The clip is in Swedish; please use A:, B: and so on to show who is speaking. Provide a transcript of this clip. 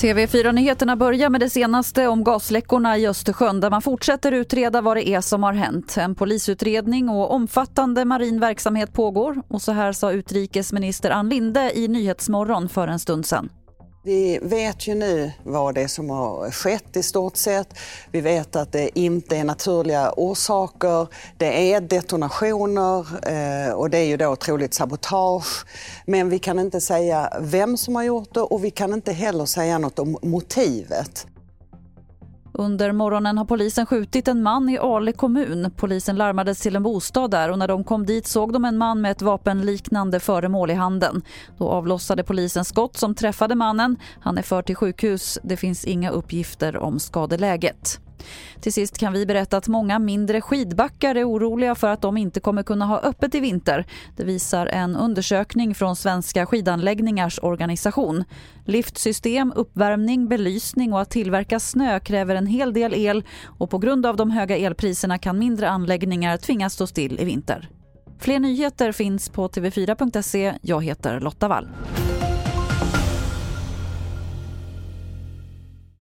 A: TV4-nyheterna börjar med det senaste om gasläckorna i Östersjön där man fortsätter utreda vad det är som har hänt. En polisutredning och omfattande marin verksamhet pågår. Och så här sa utrikesminister Ann Linde i Nyhetsmorgon för en stund sedan.
B: Vi vet ju nu vad det är som har skett i stort sett. Vi vet att det inte är naturliga orsaker. Det är detonationer eh, och det är ju då troligt sabotage. Men vi kan inte säga vem som har gjort det och vi kan inte heller säga något om motivet.
A: Under morgonen har polisen skjutit en man i Ale kommun. Polisen larmades till en bostad där och när de kom dit såg de en man med ett vapenliknande föremål i handen. Då avlossade polisen skott som träffade mannen. Han är förd till sjukhus. Det finns inga uppgifter om skadeläget. Till sist kan vi berätta att många mindre skidbackar är oroliga för att de inte kommer kunna ha öppet i vinter. Det visar en undersökning från Svenska skidanläggningars organisation. Liftsystem, uppvärmning, belysning och att tillverka snö kräver en hel del el och på grund av de höga elpriserna kan mindre anläggningar tvingas stå still i vinter. Fler nyheter finns på tv4.se. Jag heter Lotta Wall.